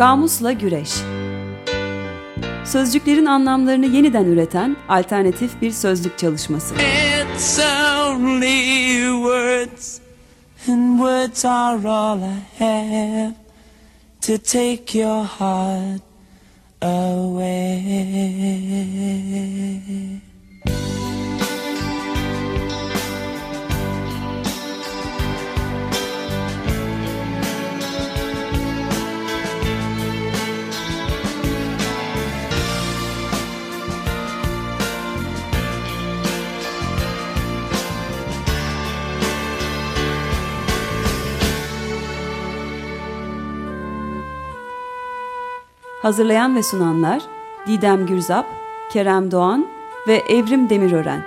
Kamusla Güreş Sözcüklerin anlamlarını yeniden üreten alternatif bir sözlük çalışması. It's only words And words are all I have To take your heart away Hazırlayan ve sunanlar Didem Gürzap, Kerem Doğan ve Evrim Demirören.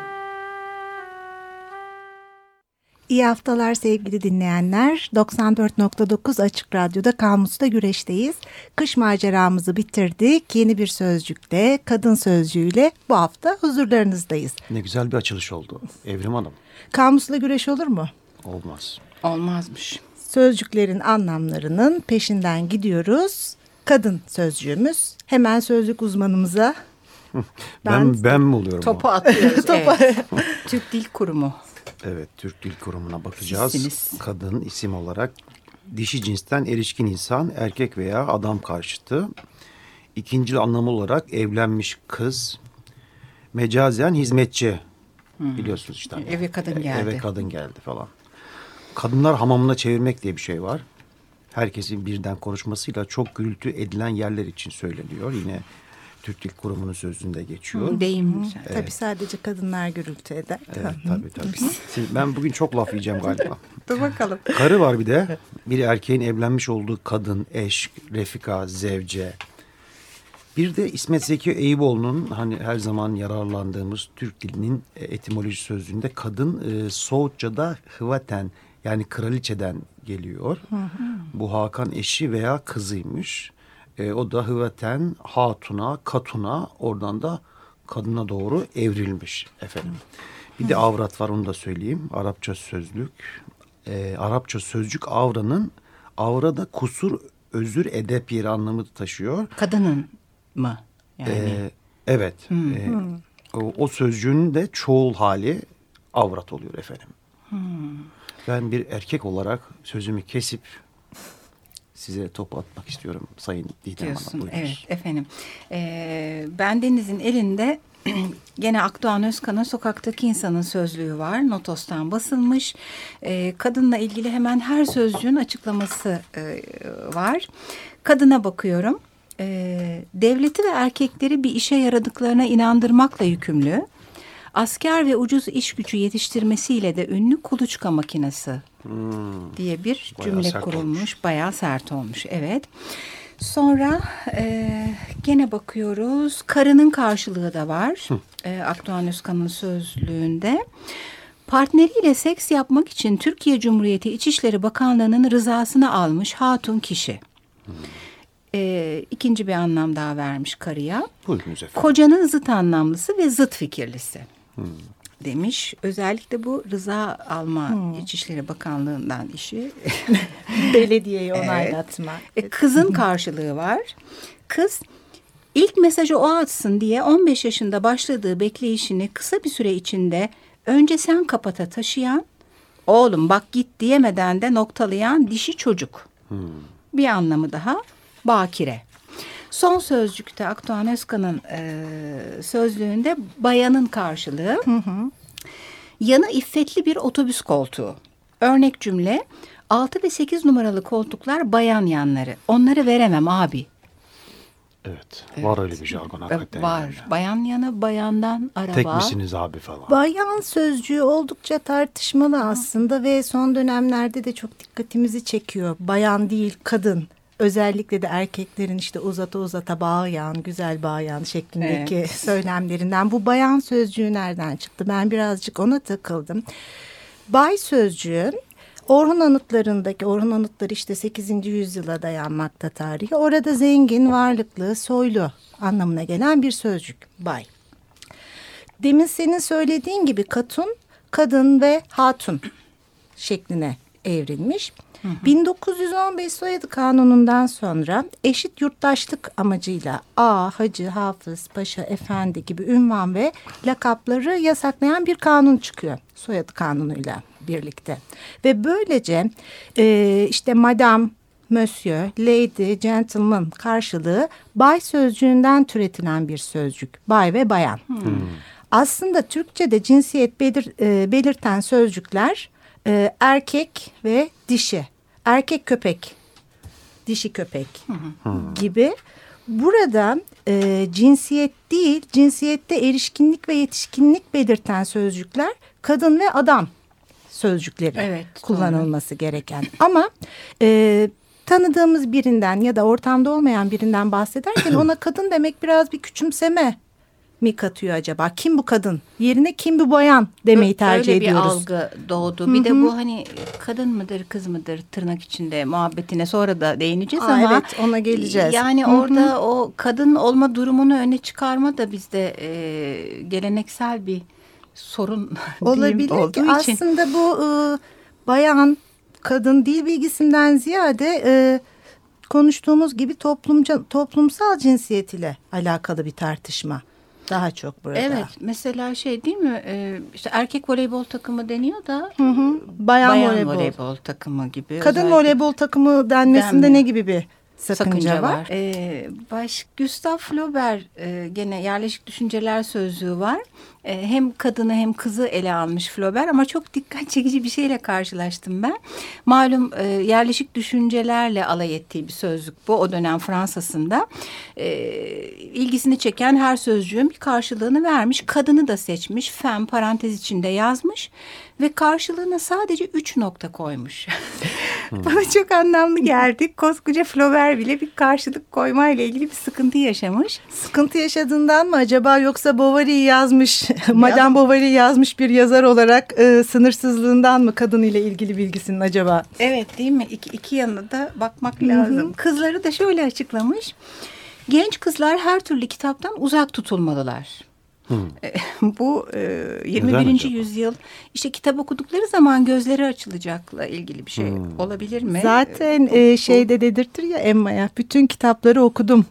İyi haftalar sevgili dinleyenler. 94.9 Açık Radyo'da Kamus'ta güreşteyiz. Kış maceramızı bitirdik. Yeni bir sözcükle, kadın sözcüğüyle bu hafta huzurlarınızdayız. Ne güzel bir açılış oldu Evrim Hanım. Kamusla güreş olur mu? Olmaz. Olmazmış. Sözcüklerin anlamlarının peşinden gidiyoruz kadın sözcüğümüz. Hemen sözlük uzmanımıza ben ben, ben mi oluyorum? Topu atıyoruz. evet. Türk Dil Kurumu. Evet, Türk Dil Kurumu'na bakacağız. Sizsiniz. Kadın isim olarak dişi cinsten erişkin insan, erkek veya adam karşıtı. İkinci anlamı olarak evlenmiş kız, mecazen hizmetçi. Hmm. Biliyorsunuz işte. Eve kadın geldi. Eve kadın geldi falan. Kadınlar hamamına çevirmek diye bir şey var herkesin birden konuşmasıyla çok gürültü edilen yerler için söyleniyor. Yine Türk Dil Kurumu'nun sözünde geçiyor. Deyim. Evet. Tabii sadece kadınlar gürültü eder. Evet, tabii tabii. Siz, ben bugün çok laf yiyeceğim galiba. Dur bakalım. Karı var bir de. Bir erkeğin evlenmiş olduğu kadın, eş, refika, zevce. Bir de İsmet Zeki Eyüboğlu'nun hani her zaman yararlandığımız Türk dilinin etimoloji sözlüğünde kadın e, Soğutça'da hıvaten yani kraliçeden geliyor. Hı hı. Bu Hakan eşi veya kızıymış. E, o da hıveten hatuna, katuna oradan da kadına doğru evrilmiş efendim. Bir de avrat var onu da söyleyeyim. Arapça sözlük. E, Arapça sözcük avranın avrada kusur, özür, edep yeri anlamı taşıyor. Kadının mı? Yani. E, evet. Hmm. E, o, o sözcüğün de çoğul hali avrat oluyor efendim. Hmm. Ben bir erkek olarak sözümü kesip size top atmak istiyorum Sayın Didem Diyorsun, Hanım. Evet efendim. Ee, ben Deniz'in elinde gene Akdoğan Özkan'ın Sokaktaki insanın sözlüğü var. Notos'tan basılmış. Ee, kadınla ilgili hemen her sözcüğün açıklaması e, var. Kadına bakıyorum. Ee, devleti ve erkekleri bir işe yaradıklarına inandırmakla yükümlü asker ve ucuz iş gücü yetiştirmesiyle de ünlü kuluçka makinesi hmm. diye bir bayağı cümle kurulmuş. Olmuş. Bayağı sert olmuş evet. Sonra e, gene bakıyoruz karının karşılığı da var. e, Akdoğan Özkan'ın sözlüğünde. Partneriyle seks yapmak için Türkiye Cumhuriyeti İçişleri Bakanlığı'nın rızasını almış hatun kişi. Hmm. E, ikinci bir anlam daha vermiş karıya. Buyurunuz efendim. Kocanın zıt anlamlısı ve zıt fikirlisi. Hmm. demiş. Özellikle bu rıza alma hmm. İçişleri Bakanlığı'ndan işi. Belediyeyi onaylatma. Evet. Kızın karşılığı var. Kız ilk mesajı o atsın diye 15 yaşında başladığı bekleyişini kısa bir süre içinde önce sen kapata taşıyan, oğlum bak git diyemeden de noktalayan dişi çocuk. Hmm. Bir anlamı daha bakire. Son sözcükte Akdoğan Özkan'ın e, sözlüğünde bayanın karşılığı. Hı hı. Yanı iffetli bir otobüs koltuğu. Örnek cümle 6 ve 8 numaralı koltuklar bayan yanları. Onları veremem abi. Evet, evet. var öyle bir jargon hakikaten. Var. Yani. Bayan yanı bayandan araba. Tek misiniz abi falan. Bayan sözcüğü oldukça tartışmalı aslında ve son dönemlerde de çok dikkatimizi çekiyor. Bayan değil kadın özellikle de erkeklerin işte uzata uzata bağlayan, güzel bağlayan şeklindeki evet. söylemlerinden bu bayan sözcüğü nereden çıktı? Ben birazcık ona takıldım. Bay sözcüğü Orhun anıtlarındaki, Orhun anıtları işte 8. yüzyıla dayanmakta tarihi. Orada zengin, varlıklı, soylu anlamına gelen bir sözcük bay. Demin senin söylediğin gibi katun, kadın ve hatun şekline evrilmiş. 1915 soyadı kanunundan sonra eşit yurttaşlık amacıyla A, hacı, hafız, paşa, efendi gibi ünvan ve lakapları yasaklayan bir kanun çıkıyor. Soyadı kanunuyla birlikte. Ve böylece e, işte madam, monsieur, lady, gentleman karşılığı bay sözcüğünden türetilen bir sözcük. Bay ve bayan. Aslında Türkçe'de cinsiyet belir, e, belirten sözcükler e, erkek ve dişi. Erkek köpek, dişi köpek gibi. Burada e, cinsiyet değil, cinsiyette erişkinlik ve yetişkinlik belirten sözcükler kadın ve adam sözcükleri Evet, kullanılması gereken. Ama e, tanıdığımız birinden ya da ortamda olmayan birinden bahsederken ona kadın demek biraz bir küçümseme mi katıyor acaba? Kim bu kadın? Yerine kim bu bayan demeyi tercih Öyle ediyoruz. bir algı doğdu. Bir de bu hani kadın mıdır kız mıdır tırnak içinde muhabbetine sonra da değineceğiz Aa, ama. evet, ona geleceğiz. Yani Hı hı. orada o kadın olma durumunu öne çıkarma da bizde e, geleneksel bir sorun diyeyim Olabilir ki olduğu için. aslında bu e, bayan kadın dil bilgisinden ziyade e, konuştuğumuz gibi toplumca, toplumsal cinsiyet ile alakalı bir tartışma daha çok burada. Evet mesela şey değil mi e, işte erkek voleybol takımı deniyor da Hı hı. Bayan, bayan voleybol. voleybol. takımı gibi. Kadın özellikle voleybol takımı denmesinde Denmiyor. ne gibi bir sakınca, sakınca var? var. Ee, baş Gustav Flaubert e, gene yerleşik düşünceler sözlüğü var. E, hem kadını hem kızı ele almış Flaubert ama çok dikkat çekici bir şeyle karşılaştım ben. Malum e, yerleşik düşüncelerle alay ettiği bir sözlük bu o dönem Fransa'sında. E, ilgisini çeken her sözcüğün bir karşılığını vermiş. Kadını da seçmiş. Fem parantez içinde yazmış ve karşılığına sadece üç nokta koymuş. Bana çok anlamlı geldi. Koskoca Flaubert bile bir karşılık koymayla ilgili bir sıkıntı yaşamış. Sıkıntı yaşadığından mı acaba yoksa Bovary'i yazmış, Madame Bovary yazmış bir yazar olarak e, sınırsızlığından mı kadın ile ilgili bilgisinin acaba? Evet değil mi? İki, iki yanına da bakmak lazım. Kızları da şöyle açıklamış. Genç kızlar her türlü kitaptan uzak tutulmalılar. Bu e, 21. acaba? yüzyıl işte kitap okudukları zaman gözleri açılacakla ilgili bir şey olabilir mi? Zaten e, şeyde dedirtir ya Emma'ya bütün kitapları okudum.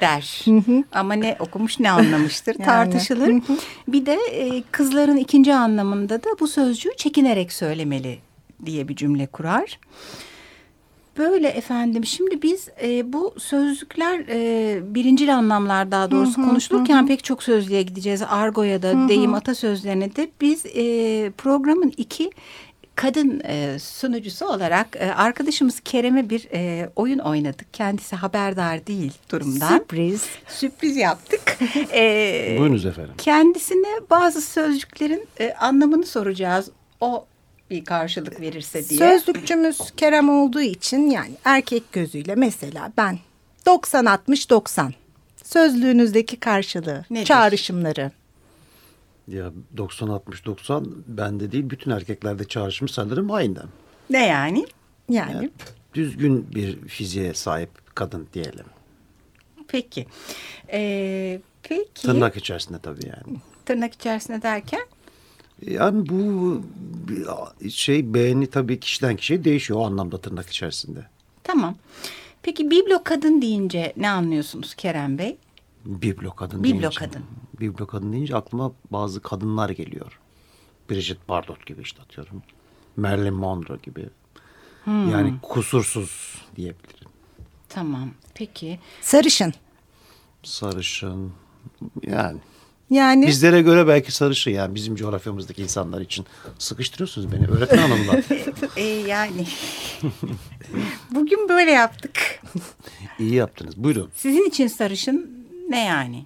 der. Ama ne okumuş ne anlamıştır Yani. tartışılır. bir de e, kızların ikinci anlamında da bu sözcüğü çekinerek söylemeli diye bir cümle kurar. Böyle efendim şimdi biz e, bu sözcükler e, birincil anlamlar daha doğrusu konuşulurken pek çok sözlüğe gideceğiz. Argo'ya da deyim atasözlerine de biz e, programın iki kadın e, sunucusu olarak e, arkadaşımız Kerem'e bir e, oyun oynadık. Kendisi haberdar değil durumdan. Sürpriz. Sürpriz yaptık. E, Buyurunuz efendim. Kendisine bazı sözcüklerin e, anlamını soracağız. O bir karşılık verirse diye. Sözlükçümüz Kerem olduğu için yani erkek gözüyle mesela ben 90-60-90 sözlüğünüzdeki karşılığı, Nedir? çağrışımları. Ya 90-60-90 bende değil bütün erkeklerde çağrışım sanırım aynı. Ne yani? Yani Yani düzgün bir fiziğe sahip kadın diyelim. Peki. E, peki. Tırnak içerisinde tabii yani. Tırnak içerisinde derken? Yani bu şey beğeni tabii kişiden kişiye değişiyor o anlamda tırnak içerisinde. Tamam. Peki biblo kadın deyince ne anlıyorsunuz Kerem Bey? Biblo kadın Biblo deyince. kadın. Biblo kadın deyince aklıma bazı kadınlar geliyor. Bridget Bardot gibi işte atıyorum. Marilyn Monroe gibi. Hmm. Yani kusursuz diyebilirim. Tamam. Peki. sarışın. Sarışın yani. Yani Bizlere göre belki sarışın yani bizim coğrafyamızdaki insanlar için. Sıkıştırıyorsunuz beni öğretmen hanımla. E, yani. Bugün böyle yaptık. İyi yaptınız. Buyurun. Sizin için sarışın ne yani?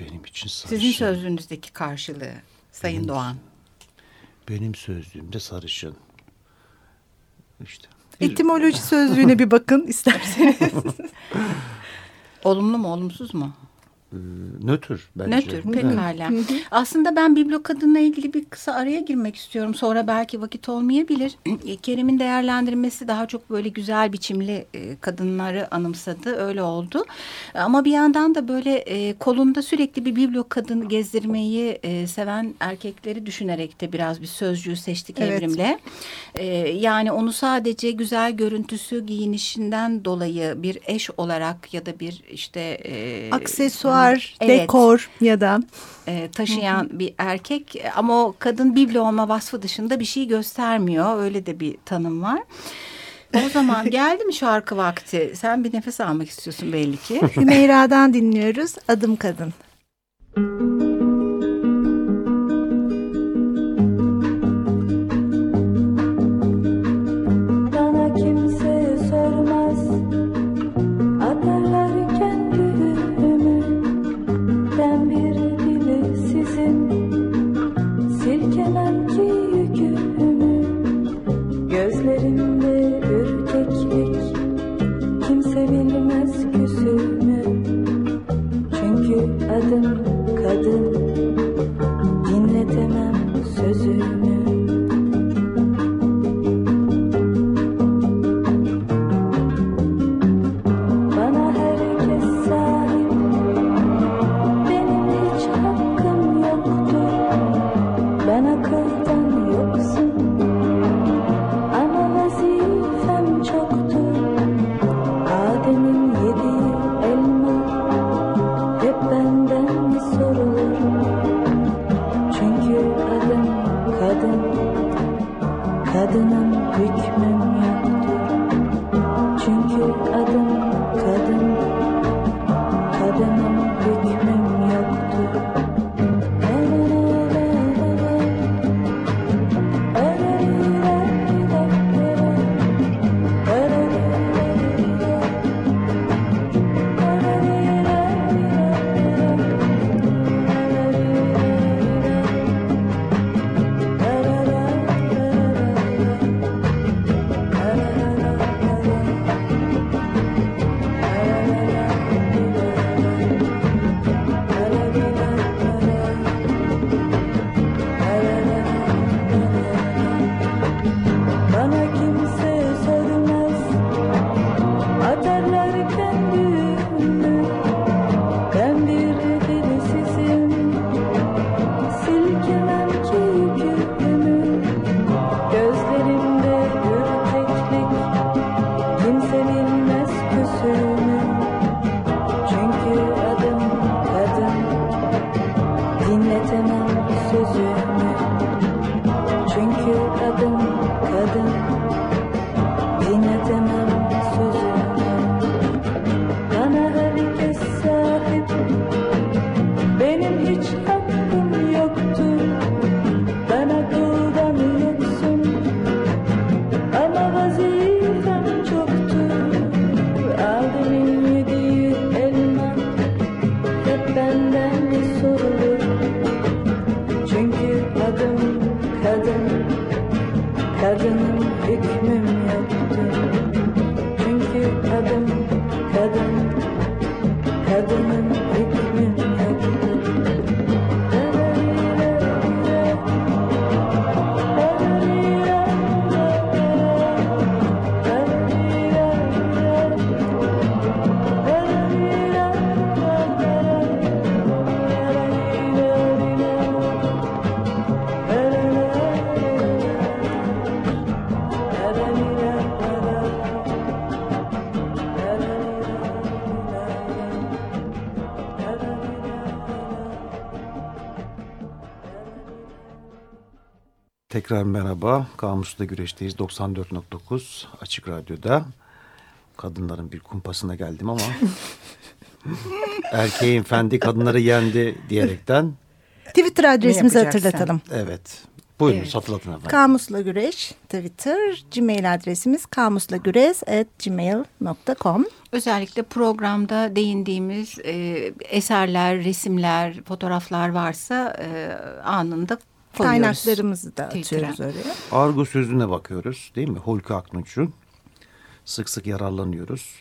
Benim için sarışın. Sizin sözlüğünüzdeki karşılığı Sayın Doğan. Benim sözlüğümde sarışın. İşte. etimoloji sözlüğüne bir bakın isterseniz. Olumlu mu olumsuz mu? E, nötr bence. Nötr pekala. Aslında ben biblo kadınla ilgili bir kısa araya girmek istiyorum. Sonra belki vakit olmayabilir. Kerem'in değerlendirmesi daha çok böyle güzel biçimli e, kadınları anımsadı. Öyle oldu. Ama bir yandan da böyle e, kolunda sürekli bir biblo kadın gezdirmeyi e, seven erkekleri düşünerek de biraz bir sözcüğü seçtik Evet. evrimle. E, yani onu sadece güzel görüntüsü giyinişinden dolayı bir eş olarak ya da bir işte e, Aksesuar, evet, dekor ya da e, taşıyan bir erkek ama o kadın biblo olma vasfı dışında bir şey göstermiyor. Öyle de bir tanım var. O zaman geldi mi şarkı vakti? Sen bir nefes almak istiyorsun belli ki. Hümeyra'dan dinliyoruz. Adım Kadın. Bana Tekrar merhaba. Kamus'ta güreşteyiz 94.9 Açık Radyo'da. Kadınların bir kumpasına geldim ama erkeğin fendi kadınları yendi diyerekten Twitter adresimizi hatırlatalım. evet. Buyurun Evet. hatırlatın efendim. Kamusla Güreş Twitter, Gmail adresimiz kamuslagüreş@gmail.com. Özellikle programda değindiğimiz e, eserler, resimler, fotoğraflar varsa e, anında koyuyoruz. Kaynaklarımızı da Twitter'a. atıyoruz oraya. Argo sözüne bakıyoruz değil mi? Hulki Aknunç'un sık sık yararlanıyoruz.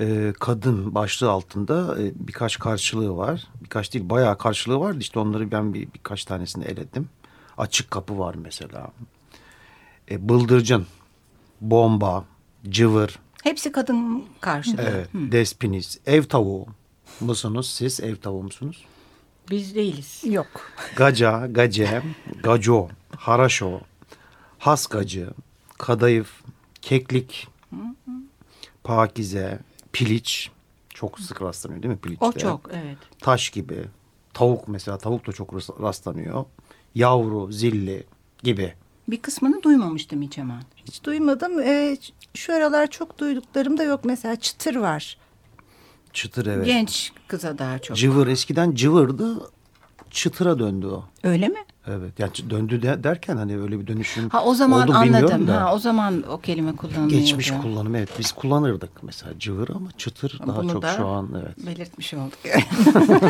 e, kadın başlığı altında e, birkaç karşılığı var. Birkaç değil bayağı karşılığı vardı. İşte onları ben bir, birkaç tanesini eledim. Açık kapı var mesela. E, bıldırcın, bomba, cıvır, Hepsi kadın karşılığı. evet, despiniz, ev tavuğu musunuz? Siz ev tavuğu musunuz? Biz değiliz. Yok. Gaca, gace, gaco, haraşo, haskacı, kadayıf, keklik, pakize, piliç. Çok sık rastlanıyor değil mi piliçte? O çok evet. Taş gibi. Tavuk mesela tavuk da çok rast- rastlanıyor. Yavru, zilli gibi. Bir kısmını duymamıştım hiç hemen. Hiç duymadım. Ee, şu aralar çok duyduklarım da yok. Mesela çıtır var. Çıtır evet. Genç kıza daha çok. Cıvır eskiden cıvırdı. Çıtıra döndü o. Öyle mi? Evet. Yani döndü de, derken hani öyle bir dönüşüm Ha o zaman oldu anladım. da. Ha o zaman o kelime kullanılıyordu. Geçmiş kullanım evet biz kullanırdık mesela cıvır ama çıtır daha Bunu çok da şu an evet. belirtmiş olduk.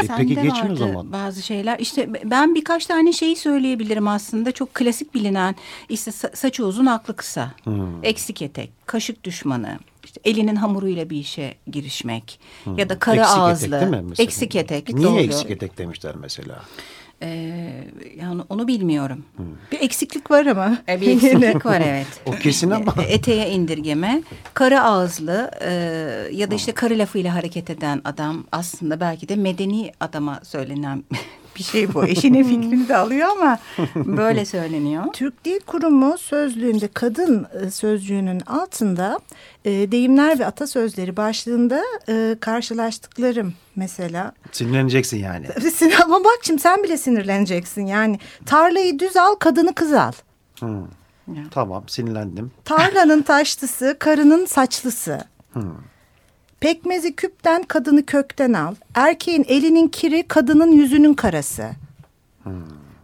E, peki vardı zaman. Bazı şeyler. İşte ben birkaç tane şeyi söyleyebilirim aslında. Çok klasik bilinen işte sa- saçı uzun aklı kısa. Hmm. Eksik etek, kaşık düşmanı. işte elinin hamuruyla bir işe girişmek ya da Hmm. Eksik ağızlı. etek değil mi mesela? Eksik etek. Niye doğru. eksik etek demişler mesela? Ee, yani onu bilmiyorum. Bir eksiklik var ama. E, bir eksiklik var evet. O kesin ama. E, Eteğe indirgeme, karı ağızlı e, ya da işte karı lafıyla hareket eden adam aslında belki de medeni adama söylenen bir şey bu. Eşinin fikrini de alıyor ama böyle söyleniyor. Türk Dil Kurumu sözlüğünde kadın e, sözcüğünün altında e, deyimler ve atasözleri başlığında e, karşılaştıklarım mesela. Sinirleneceksin yani. Sin- Ama bak şimdi sen bile sinirleneceksin yani. Tarlayı düz al kadını kız al. Tamam sinirlendim. Tarlanın taşlısı, karının saçlısı. Pekmezi küpten, kadını kökten al. Erkeğin elinin kiri, kadının yüzünün karası.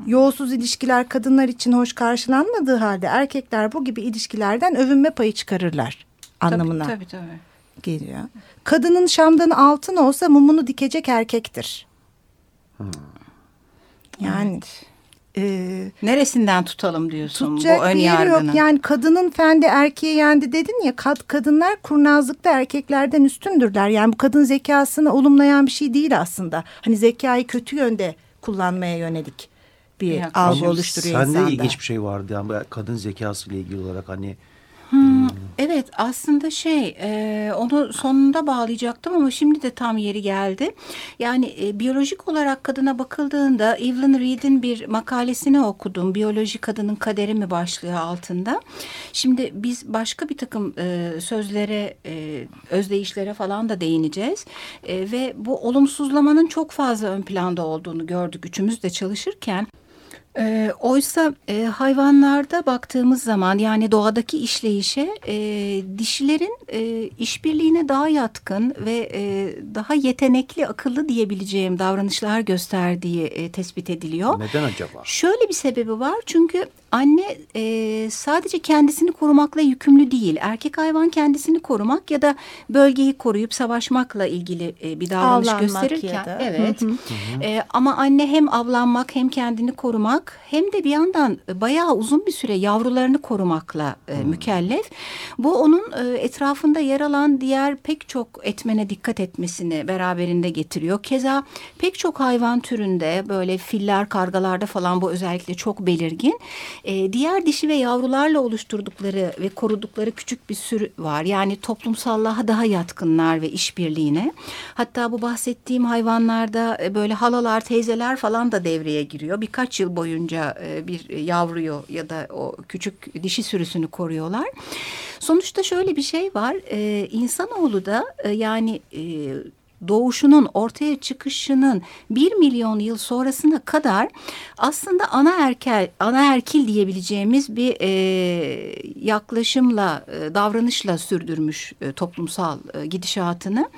Yolsuz ilişkiler kadınlar için hoş karşılanmadığı halde erkekler bu gibi ilişkilerden övünme payı çıkarırlar anlamına Tabii tabii. tabii. geliyor. Kadının şamdanı altın olsa mumunu dikecek erkektir. Yani e, Neresinden tutalım diyorsun bu ön bir yeri yargını? yok. Yani kadının fendi erkeği yendi dedin ya kad, kadınlar kurnazlıkta erkeklerden üstündürler. Yani bu kadın zekasını olumlayan bir şey değil aslında. Hani zekayı kötü yönde kullanmaya yönelik bir Yaklaşım. algı oluşturuyor Sende insanda. ilginç bir şey vardı yani kadın zekası ile ilgili olarak hani Evet aslında şey e, onu sonunda bağlayacaktım ama şimdi de tam yeri geldi. Yani e, biyolojik olarak kadına bakıldığında Evelyn Reed'in bir makalesini okudum. Biyoloji kadının kaderi mi başlığı altında. Şimdi biz başka bir takım e, sözlere, e, özdeyişlere falan da değineceğiz. E, ve bu olumsuzlamanın çok fazla ön planda olduğunu gördük üçümüz de çalışırken. E, oysa e, hayvanlarda baktığımız zaman yani doğadaki işleyişe e, dişilerin e, işbirliğine daha yatkın ve e, daha yetenekli, akıllı diyebileceğim davranışlar gösterdiği e, tespit ediliyor. neden acaba? Şöyle bir sebebi var çünkü anne e, sadece kendisini korumakla yükümlü değil. Erkek hayvan kendisini korumak ya da bölgeyi koruyup savaşmakla ilgili e, bir davranış Avlanmak gösterirken. ya da. Evet. E, ama anne hem avlanmak hem kendini korumak hem de bir yandan e, bayağı uzun bir süre yavrularını korumakla e, mükellef. Bu onun e, etrafında yer alan diğer pek çok etmene dikkat etmesini beraberinde getiriyor. Keza pek çok hayvan türünde böyle filler, kargalarda falan bu özellikle çok belirgin. E, diğer dişi ve yavrularla oluşturdukları ve korudukları küçük bir sürü var. Yani toplumsallığa daha yatkınlar ve işbirliğine. Hatta bu bahsettiğim hayvanlarda e, böyle halalar, teyzeler falan da devreye giriyor. Birkaç yıl boyunca e, bir yavruyu ya da o küçük dişi sürüsünü koruyorlar. Sonuçta şöyle bir şey var. E, insanoğlu da e, yani e, doğuşunun ortaya çıkışının bir milyon yıl sonrasına kadar aslında ana erkel ana erkil diyebileceğimiz bir e, yaklaşımla e, davranışla sürdürmüş e, toplumsal e, gidişatını.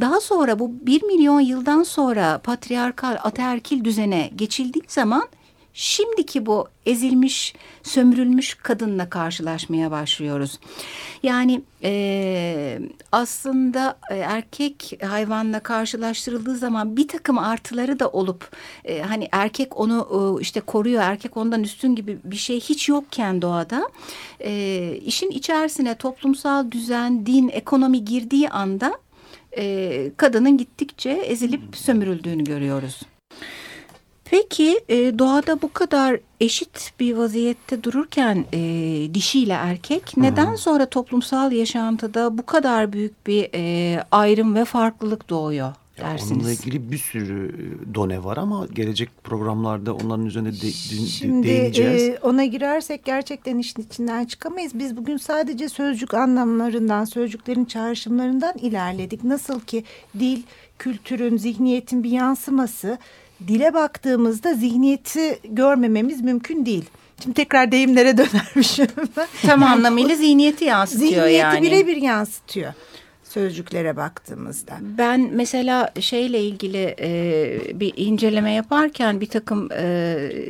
Daha sonra bu bir milyon yıldan sonra patriarkal ataerkil düzene geçildiği zaman şimdiki bu ezilmiş, sömürülmüş kadınla karşılaşmaya başlıyoruz. Yani e, aslında e, erkek hayvanla karşılaştırıldığı zaman bir takım artıları da olup e, hani erkek onu e, işte koruyor, erkek ondan üstün gibi bir şey hiç yokken doğada e, işin içerisine toplumsal düzen, din, ekonomi girdiği anda e, kadının gittikçe ezilip sömürüldüğünü görüyoruz. Peki e, doğada bu kadar eşit bir vaziyette dururken e, dişiyle erkek neden sonra toplumsal yaşantıda bu kadar büyük bir e, ayrım ve farklılık doğuyor dersiniz? Onunla ilgili bir sürü e, done var ama gelecek programlarda onların üzerine de, de, Şimdi değineceğiz. e, ona girersek gerçekten işin içinden çıkamayız. Biz bugün sadece sözcük anlamlarından, sözcüklerin çağrışımlarından ilerledik. Nasıl ki dil, kültürün, zihniyetin bir yansıması. Dile baktığımızda zihniyeti görmememiz mümkün değil. Şimdi tekrar deyimlere dönermişim. Tam anlamıyla zihniyeti yansıtıyor Zihniyeti yani. birebir yansıtıyor sözcüklere baktığımızda. Ben mesela şeyle ilgili e, bir inceleme yaparken bir takım e,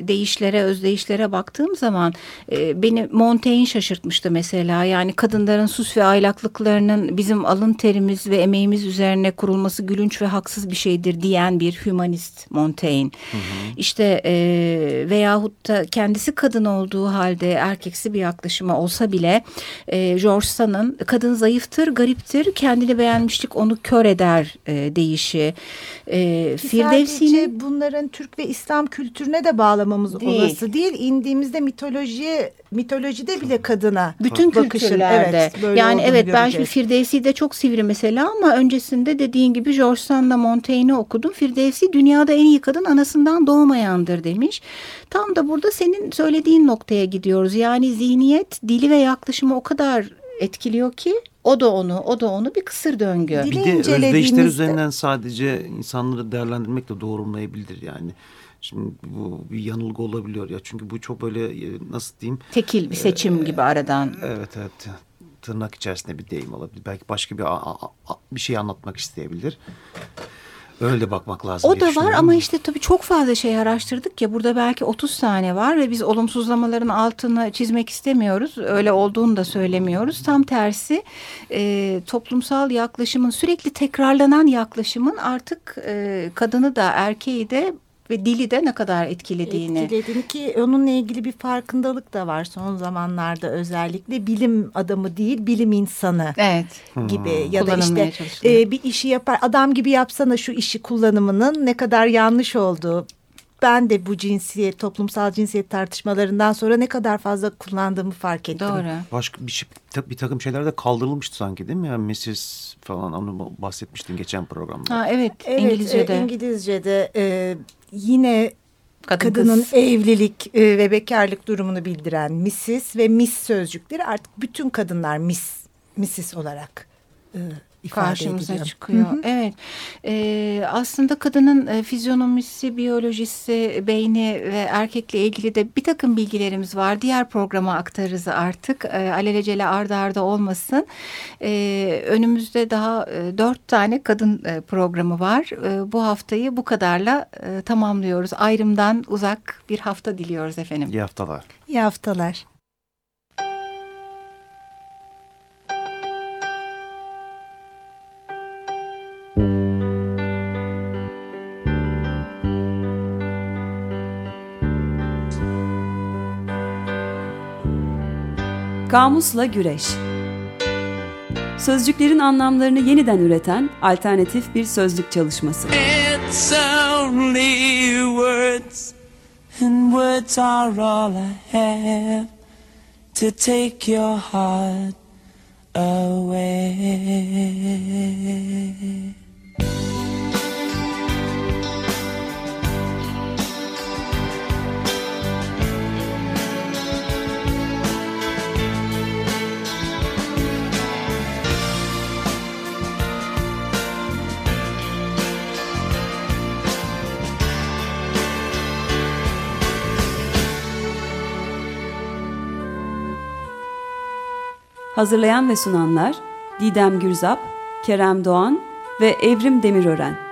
değişlere, özdeyişlere baktığım zaman e, beni Montaigne şaşırtmıştı mesela. Yani kadınların sus ve aylaklıklarının bizim alın terimiz ve emeğimiz üzerine kurulması gülünç ve haksız bir şeydir diyen bir hümanist Montaigne. İşte e, veyahut da kendisi kadın olduğu halde erkeksi bir yaklaşımı olsa bile e, George Sand'ın kadın zayıftır, gariptir, kendini beğenmişlik onu kör eder e, deyişi. E, Firdevsi'nin bunların Türk ve İslam kültürüne de bağlamamız Değil. olası değil. İndiğimizde mitolojiye, mitolojide bile kadına bütün bakışın, kültürlerde. evet, yani evet ben şimdi göreceğiz. Firdevsi de çok sivri mesela ama öncesinde dediğin gibi George Sand'la Montaigne'i okudum. Firdevsi dünyada en iyi kadın anasından doğmayandır demiş. Tam da burada senin söylediğin noktaya gidiyoruz. Yani zihniyet dili ve yaklaşımı o kadar etkiliyor ki o da onu, o da onu bir kısır döngü. Bir de özdeşler üzerinden sadece insanları değerlendirmek de doğrulmayabilir yani. Şimdi bu bir yanılgı olabiliyor ya çünkü bu çok böyle e, nasıl diyeyim Tekil bir seçim gibi aradan. evet evet tırnak içerisinde bir deyim olabilir. Belki başka bir a- a- a- bir şey anlatmak isteyebilir. Öyle bakmak lazım. O da var ama işte tabii çok fazla şey araştırdık ya burada belki 30 tane var ve biz olumsuzlamaların altını çizmek istemiyoruz. Öyle olduğunu da söylemiyoruz. Tam tersi e, toplumsal yaklaşımın sürekli tekrarlanan yaklaşımın artık e, kadını da erkeği de ve dili de ne kadar etkilediğini. Etkilediğini ki onunla ilgili bir farkındalık da var son zamanlarda özellikle bilim adamı değil bilim insanı Evet. gibi ya da işte e, bir işi yapar adam gibi yapsana şu işi kullanımının ne kadar yanlış olduğu ben de bu cinsiyet toplumsal cinsiyet tartışmalarından sonra ne kadar fazla kullandığımı fark ettim. Doğru. Başka bir, şey, bir takım şeyler de kaldırılmıştı sanki değil mi? Yani Mrs. falan onu bahsetmiştin geçen programda. Ha, evet, Evet, İngilizce'de. e, İngilizce'de e, yine Kadın kadının kız. evlilik e, ve bekarlık durumunu bildiren Mrs. ve Miss sözcükleri artık bütün kadınlar Miss, Mrs. olarak e, ifade karşımıza ediliyor. çıkıyor. Evet. Ee, aslında kadının e, fizyonomisi, biyolojisi, beyni ve erkekle ilgili de bir takım bilgilerimiz var. Diğer programa aktarırız artık. E, alelacele arda arda olmasın. E, önümüzde daha e, dört tane kadın e, programı var. E, bu haftayı bu kadarla e, tamamlıyoruz. Ayrımdan uzak bir hafta diliyoruz efendim. İyi haftalar. İyi haftalar. Kamusla Güreş Sözcüklerin anlamlarını yeniden üreten alternatif bir sözlük çalışması. It's only words, and words are all I have to take your heart away. Hazırlayan ve sunanlar Didem Gürzap, Kerem Doğan ve Evrim Demirören.